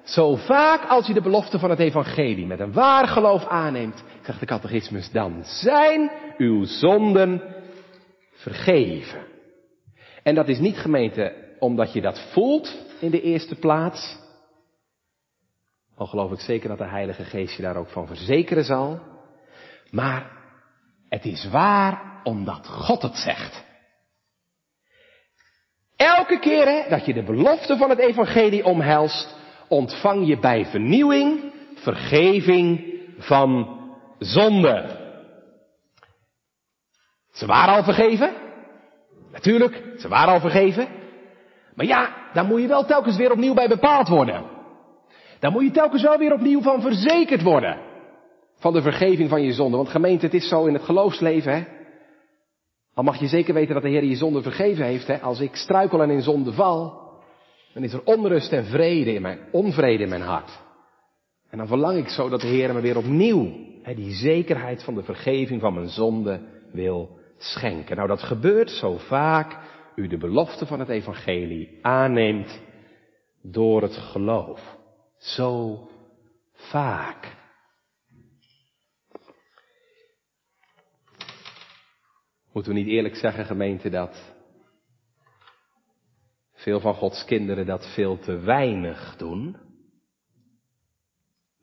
Zo vaak als je de belofte van het evangelie met een waar geloof aanneemt, zegt de catechismus, dan zijn uw zonden vergeven. En dat is niet gemeente omdat je dat voelt in de eerste plaats. Al geloof ik zeker dat de Heilige Geest je daar ook van verzekeren zal. Maar het is waar omdat God het zegt. Elke keer hè, dat je de belofte van het evangelie omhelst, ontvang je bij vernieuwing vergeving van zonde. Ze waren al vergeven. Natuurlijk, ze waren al vergeven. Maar ja, daar moet je wel telkens weer opnieuw bij bepaald worden. Daar moet je telkens wel weer opnieuw van verzekerd worden. Van de vergeving van je zonde. Want gemeente, het is zo in het geloofsleven, hè. Al mag je zeker weten dat de Heer je zonde vergeven heeft, hè. Als ik struikel en in zonde val, dan is er onrust en vrede in mijn, onvrede in mijn hart. En dan verlang ik zo dat de Heer me weer opnieuw hè, die zekerheid van de vergeving van mijn zonde wil schenken. Nou, dat gebeurt zo vaak u de belofte van het evangelie aanneemt door het geloof. Zo vaak. Moeten we niet eerlijk zeggen, gemeente, dat veel van Gods kinderen dat veel te weinig doen?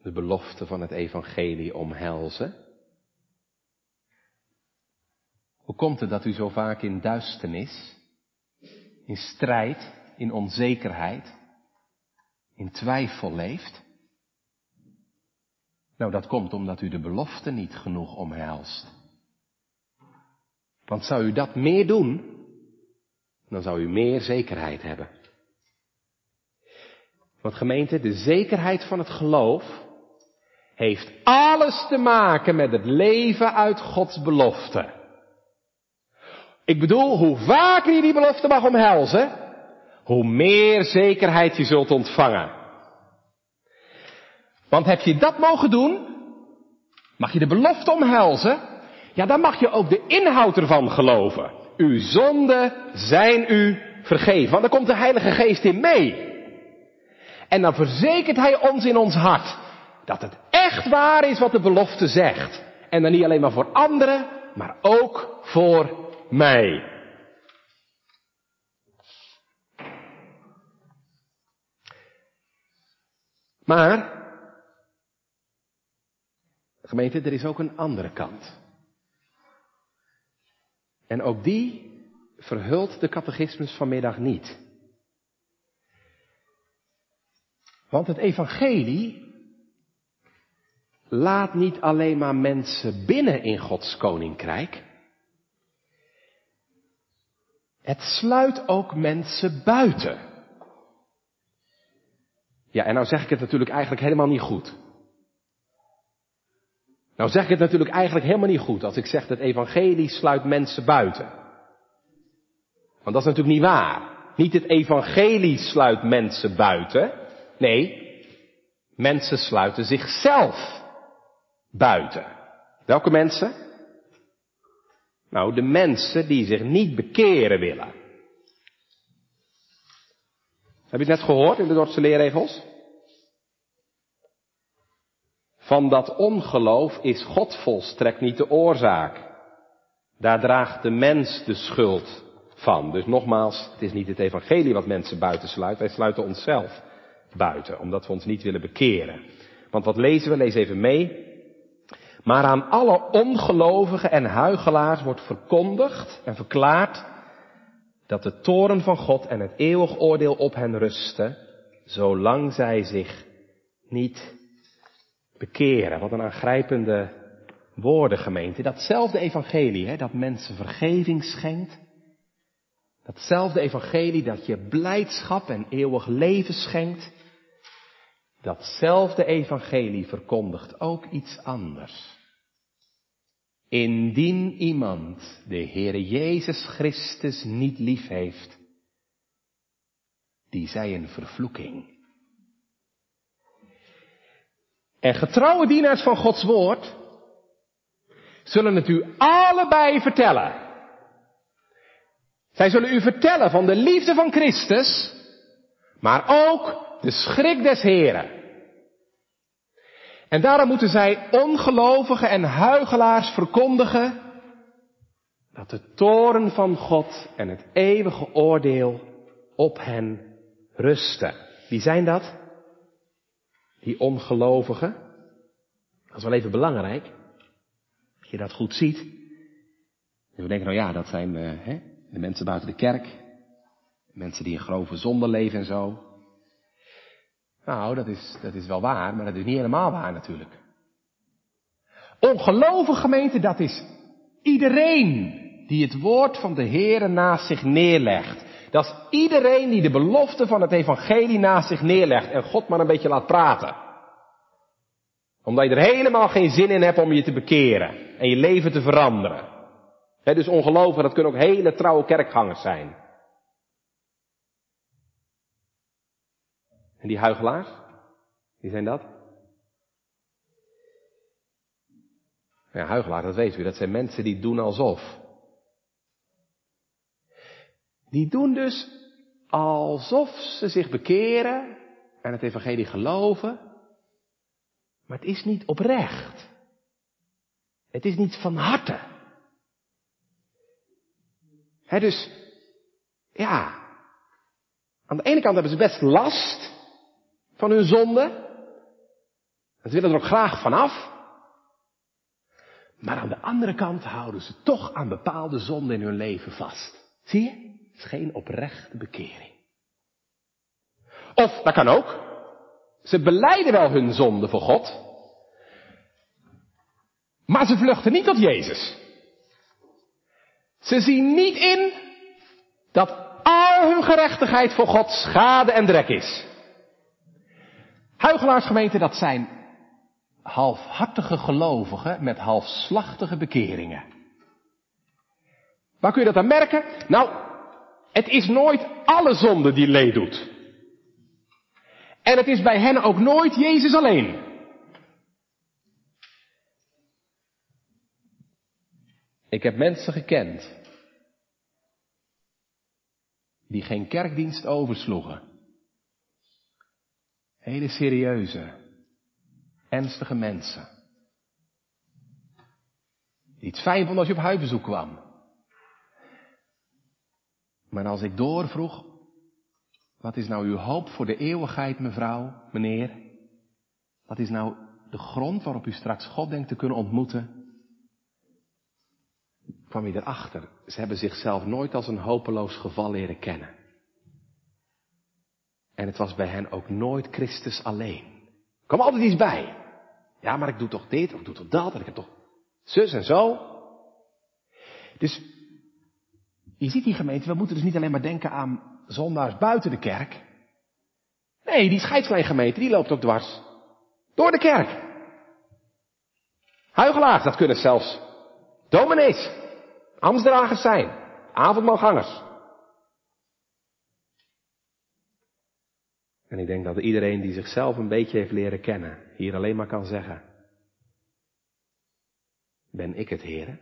De belofte van het evangelie omhelzen? Hoe komt het dat u zo vaak in duisternis, in strijd, in onzekerheid, in twijfel leeft? Nou, dat komt omdat u de belofte niet genoeg omhelst. Want zou u dat meer doen, dan zou u meer zekerheid hebben. Want gemeente, de zekerheid van het geloof heeft alles te maken met het leven uit Gods belofte. Ik bedoel, hoe vaker je die belofte mag omhelzen, hoe meer zekerheid je zult ontvangen. Want heb je dat mogen doen, mag je de belofte omhelzen, ja dan mag je ook de inhoud ervan geloven. Uw zonden zijn u vergeven, want dan komt de Heilige Geest in mee. En dan verzekert Hij ons in ons hart dat het echt waar is wat de belofte zegt. En dan niet alleen maar voor anderen, maar ook voor mij. Maar, gemeente, er is ook een andere kant. En ook die verhult de catechismus vanmiddag niet. Want het evangelie laat niet alleen maar mensen binnen in Gods koninkrijk. Het sluit ook mensen buiten. Ja, en nou zeg ik het natuurlijk eigenlijk helemaal niet goed. Nou zeg ik het natuurlijk eigenlijk helemaal niet goed als ik zeg dat evangelie sluit mensen buiten. Want dat is natuurlijk niet waar. Niet het evangelie sluit mensen buiten. Nee, mensen sluiten zichzelf buiten. Welke mensen? Nou, de mensen die zich niet bekeren willen. Heb je het net gehoord in de Dordtse leerregels? Van dat ongeloof is God volstrekt niet de oorzaak. Daar draagt de mens de schuld van. Dus nogmaals, het is niet het evangelie wat mensen buiten sluit. Wij sluiten onszelf buiten, omdat we ons niet willen bekeren. Want wat lezen we? Lees even mee. Maar aan alle ongelovigen en huigelaars wordt verkondigd en verklaard dat de toren van God en het eeuwig oordeel op hen rusten, zolang zij zich niet bekeren. Wat een aangrijpende woorden, gemeente. Datzelfde evangelie, hè, dat mensen vergeving schenkt. Datzelfde evangelie dat je blijdschap en eeuwig leven schenkt. Datzelfde evangelie verkondigt ook iets anders. Indien iemand de Heere Jezus Christus niet lief heeft, die zij een vervloeking. En getrouwe dienaars van Gods woord zullen het u allebei vertellen. Zij zullen u vertellen van de liefde van Christus, maar ook de schrik des Heren. En daarom moeten zij ongelovigen en huigelaars verkondigen Dat de toren van God en het eeuwige oordeel op hen rusten. Wie zijn dat? Die ongelovigen. Dat is wel even belangrijk. Dat je dat goed ziet. En we denken, nou ja, dat zijn uh, hè, de mensen buiten de kerk. Mensen die in grove zonde leven en zo. Nou, dat is, dat is wel waar, maar dat is niet helemaal waar natuurlijk. Ongelovige gemeente, dat is iedereen die het woord van de Heere naast zich neerlegt. Dat is iedereen die de belofte van het evangelie naast zich neerlegt en God maar een beetje laat praten. Omdat je er helemaal geen zin in hebt om je te bekeren en je leven te veranderen. Dus ongelovigen, dat kunnen ook hele trouwe kerkgangers zijn. En die huigelaars? Wie zijn dat? Ja, huigelaars, dat weet u, dat zijn mensen die doen alsof. Die doen dus alsof ze zich bekeren en het evangelie geloven, maar het is niet oprecht. Het is niet van harte. He, dus, ja, aan de ene kant hebben ze best last van hun zonde. Ze willen er ook graag vanaf. Maar aan de andere kant houden ze toch aan bepaalde zonden in hun leven vast. Zie je? Het is geen oprechte bekering. Of, dat kan ook. Ze beleiden wel hun zonde voor God. Maar ze vluchten niet tot Jezus. Ze zien niet in dat al hun gerechtigheid voor God schade en drek is. Huigelaarsgemeenten, dat zijn halfhartige gelovigen met halfslachtige bekeringen. Waar kun je dat aan merken? Nou, het is nooit alle zonde die leed doet. En het is bij hen ook nooit Jezus alleen. Ik heb mensen gekend die geen kerkdienst oversloegen. Hele serieuze, ernstige mensen. Die het fijn vonden als je op huisbezoek kwam. Maar als ik doorvroeg, wat is nou uw hoop voor de eeuwigheid, mevrouw, meneer? Wat is nou de grond waarop u straks God denkt te kunnen ontmoeten? kwam je erachter. Ze hebben zichzelf nooit als een hopeloos geval leren kennen. En het was bij hen ook nooit Christus alleen. Er altijd iets bij. Ja, maar ik doe toch dit, of ik doe toch dat, en ik heb toch zus en zo. Dus, je ziet die gemeente, we moeten dus niet alleen maar denken aan zondaars buiten de kerk. Nee, die scheidslijngemeente, die loopt ook dwars. Door de kerk. Huigelaars, dat kunnen zelfs dominees, ambtsdragers zijn, avondmaalgangers. En ik denk dat iedereen die zichzelf een beetje heeft leren kennen, hier alleen maar kan zeggen, ben ik het Heere?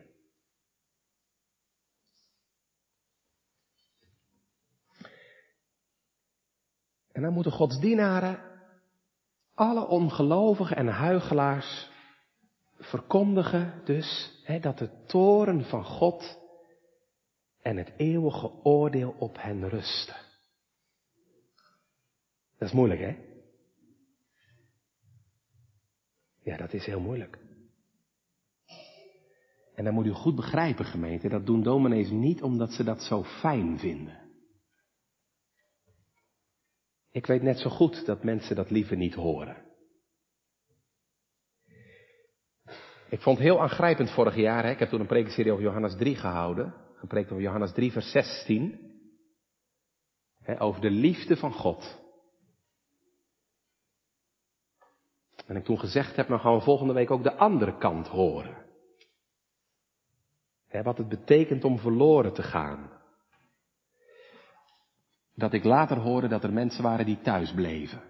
En dan moeten Gods dienaren alle ongelovigen en huigelaars verkondigen dus hè, dat de toren van God en het eeuwige oordeel op hen rusten. Dat is moeilijk, hè? Ja, dat is heel moeilijk. En dan moet u goed begrijpen, gemeente, dat doen dominees niet omdat ze dat zo fijn vinden. Ik weet net zo goed dat mensen dat liever niet horen. Ik vond het heel aangrijpend vorig jaar, hè? ik heb toen een prekenserie over Johannes 3 gehouden, gepreekt over Johannes 3 vers 16, hè, over de liefde van God. En ik toen gezegd heb, dan gaan we volgende week ook de andere kant horen. Wat het betekent om verloren te gaan. Dat ik later hoorde dat er mensen waren die thuis bleven.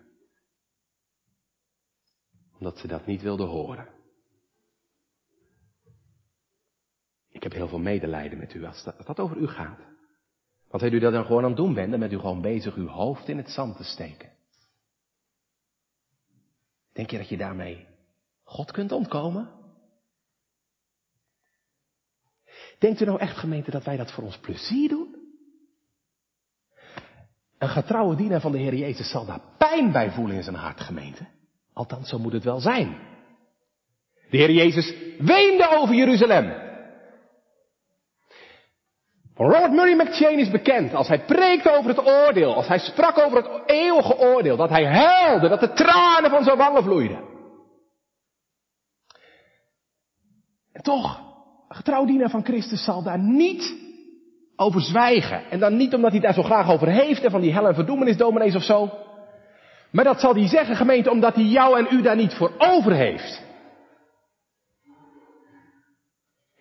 Omdat ze dat niet wilden horen. Ik heb heel veel medelijden met u als dat, dat over u gaat. Want als u dat dan gewoon aan het doen bent, dan bent u gewoon bezig uw hoofd in het zand te steken. Denk je dat je daarmee God kunt ontkomen? Denkt u nou echt gemeente dat wij dat voor ons plezier doen? Een getrouwe dienaar van de Heer Jezus zal daar pijn bij voelen in zijn hart, gemeente. Althans, zo moet het wel zijn. De Heer Jezus weende over Jeruzalem. Robert Murray McChain is bekend als hij preekt over het oordeel, als hij sprak over het eeuwige oordeel, dat hij huilde, dat de tranen van zijn wangen vloeiden. En toch, een getrouw dienaar van Christus zal daar niet over zwijgen. En dan niet omdat hij daar zo graag over heeft en van die hel- en verdoemenisdominees of zo. Maar dat zal hij zeggen, gemeente, omdat hij jou en u daar niet voor over heeft.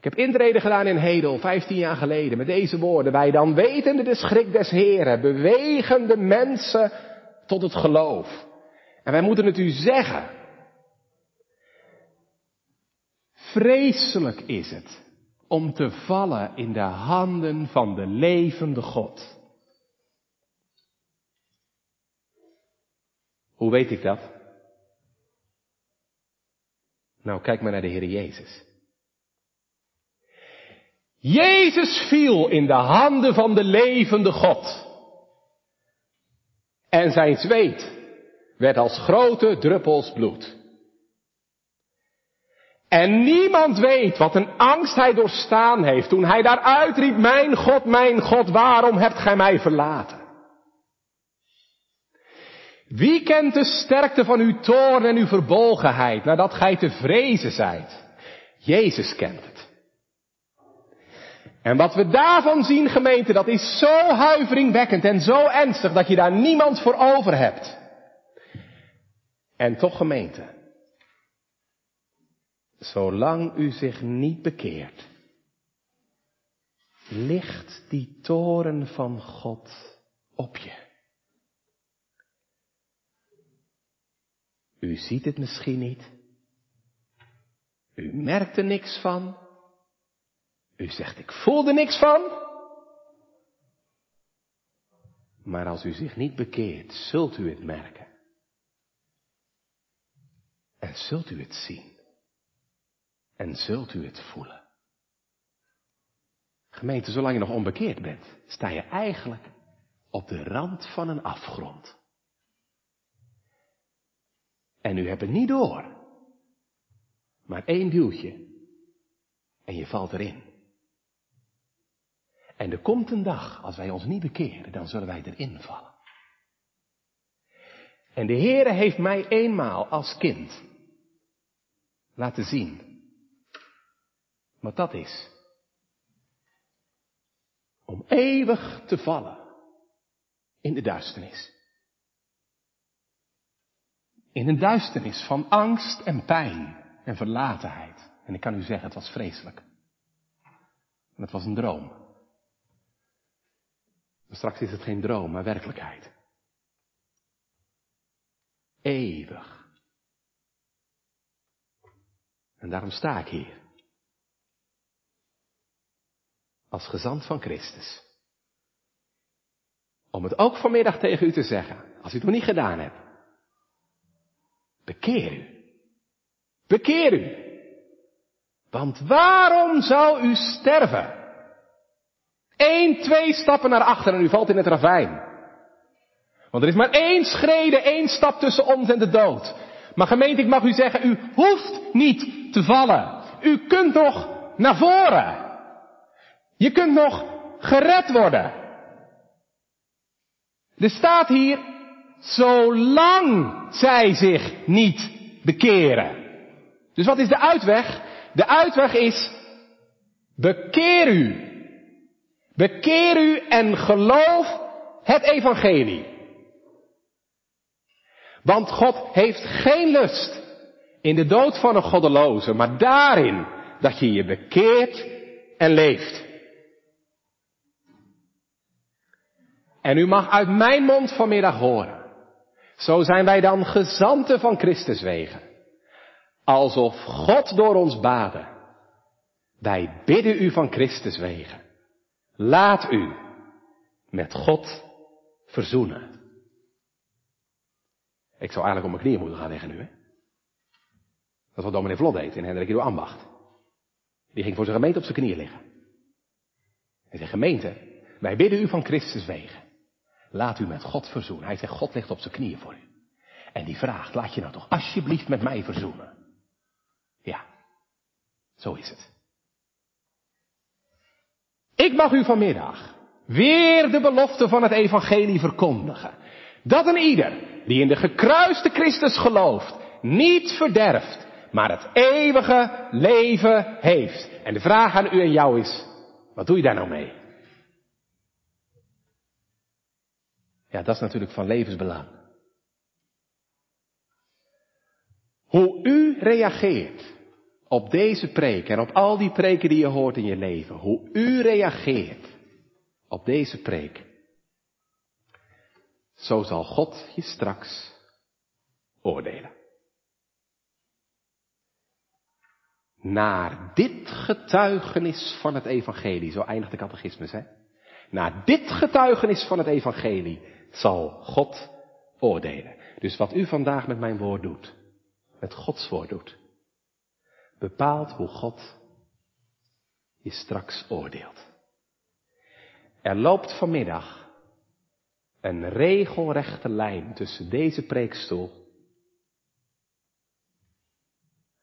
Ik heb intreden gedaan in Hedel, 15 jaar geleden, met deze woorden. Wij dan wetende de schrik des Heren, bewegen de mensen tot het geloof. En wij moeten het u zeggen. Vreselijk is het om te vallen in de handen van de levende God. Hoe weet ik dat? Nou, kijk maar naar de Heer Jezus. Jezus viel in de handen van de levende God. En zijn zweet werd als grote druppels bloed. En niemand weet wat een angst hij doorstaan heeft toen hij daar uitriep, mijn God, mijn God, waarom hebt gij mij verlaten? Wie kent de sterkte van uw toorn en uw verbolgenheid nadat gij te vrezen zijt? Jezus kent het. En wat we daarvan zien, gemeente, dat is zo huiveringwekkend en zo ernstig dat je daar niemand voor over hebt. En toch, gemeente, zolang u zich niet bekeert, ligt die toren van God op je. U ziet het misschien niet. U merkt er niks van. U zegt, ik voel er niks van. Maar als u zich niet bekeert, zult u het merken. En zult u het zien. En zult u het voelen. Gemeente, zolang je nog onbekeerd bent, sta je eigenlijk op de rand van een afgrond. En u hebt het niet door. Maar één duwtje. En je valt erin. En er komt een dag, als wij ons niet bekeren, dan zullen wij erin vallen. En de Heere heeft mij eenmaal als kind laten zien wat dat is. Om eeuwig te vallen in de duisternis. In een duisternis van angst en pijn en verlatenheid. En ik kan u zeggen, het was vreselijk. Het was een droom. Straks is het geen droom, maar werkelijkheid. Eeuwig. En daarom sta ik hier. Als gezant van Christus. Om het ook vanmiddag tegen u te zeggen, als u het nog niet gedaan hebt. Bekeer u. Bekeer u. Want waarom zou u sterven? Eén, twee stappen naar achter en u valt in het ravijn. Want er is maar één schrede, één stap tussen ons en de dood. Maar gemeente, ik mag u zeggen, u hoeft niet te vallen. U kunt nog naar voren. Je kunt nog gered worden. Er staat hier, zolang zij zich niet bekeren. Dus wat is de uitweg? De uitweg is, bekeer u. Bekeer u en geloof het evangelie. Want God heeft geen lust in de dood van een goddeloze, maar daarin dat je je bekeert en leeft. En u mag uit mijn mond vanmiddag horen. Zo zijn wij dan gezanten van Christus wegen. Alsof God door ons baden. Wij bidden u van Christus wegen. Laat u met God verzoenen. Ik zou eigenlijk op mijn knieën moeten gaan liggen nu, hè? Dat is wat dominee Vlot deed in Hendrik Ido Ambacht. Die ging voor zijn gemeente op zijn knieën liggen. Hij zegt, gemeente, wij bidden u van Christus wegen. Laat u met God verzoenen. Hij zegt, God ligt op zijn knieën voor u. En die vraagt, laat je nou toch alsjeblieft met mij verzoenen. Ja, zo is het. Ik mag u vanmiddag weer de belofte van het evangelie verkondigen. Dat een ieder die in de gekruiste Christus gelooft, niet verderft, maar het eeuwige leven heeft. En de vraag aan u en jou is, wat doe je daar nou mee? Ja, dat is natuurlijk van levensbelang. Hoe u reageert op deze preek en op al die preken die je hoort in je leven, hoe u reageert op deze preek, zo zal God je straks oordelen. Naar dit getuigenis van het evangelie, zo eindigt de catechismus, hè? Naar dit getuigenis van het evangelie zal God oordelen. Dus wat u vandaag met mijn woord doet, met Gods woord doet, bepaalt hoe God je straks oordeelt. Er loopt vanmiddag een regelrechte lijn tussen deze preekstoel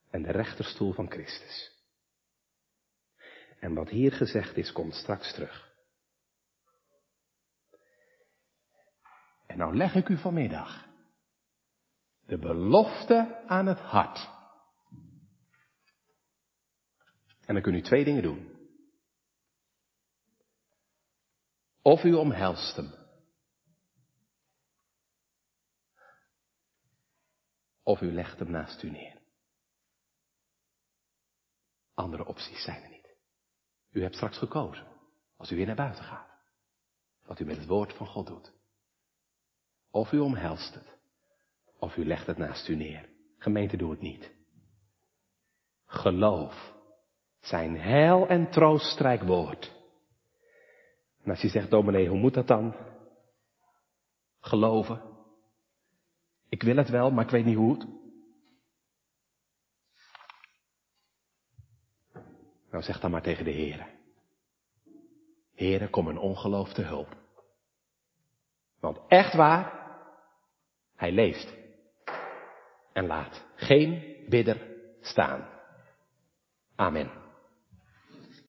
en de rechterstoel van Christus. En wat hier gezegd is, komt straks terug. En nou leg ik u vanmiddag de belofte aan het hart. En dan kunt u twee dingen doen. Of u omhelst hem. Of u legt hem naast u neer. Andere opties zijn er niet. U hebt straks gekozen. Als u weer naar buiten gaat. Wat u met het woord van God doet. Of u omhelst het. Of u legt het naast u neer. Gemeente, doe het niet. Geloof. Zijn heil en troostrijk woord. En als je zegt, dominee, hoe moet dat dan? Geloven. Ik wil het wel, maar ik weet niet hoe het. Nou zeg dan maar tegen de Heer. Heere, kom een ongeloof te hulp. Want echt waar, hij leeft. En laat geen bidder staan. Amen.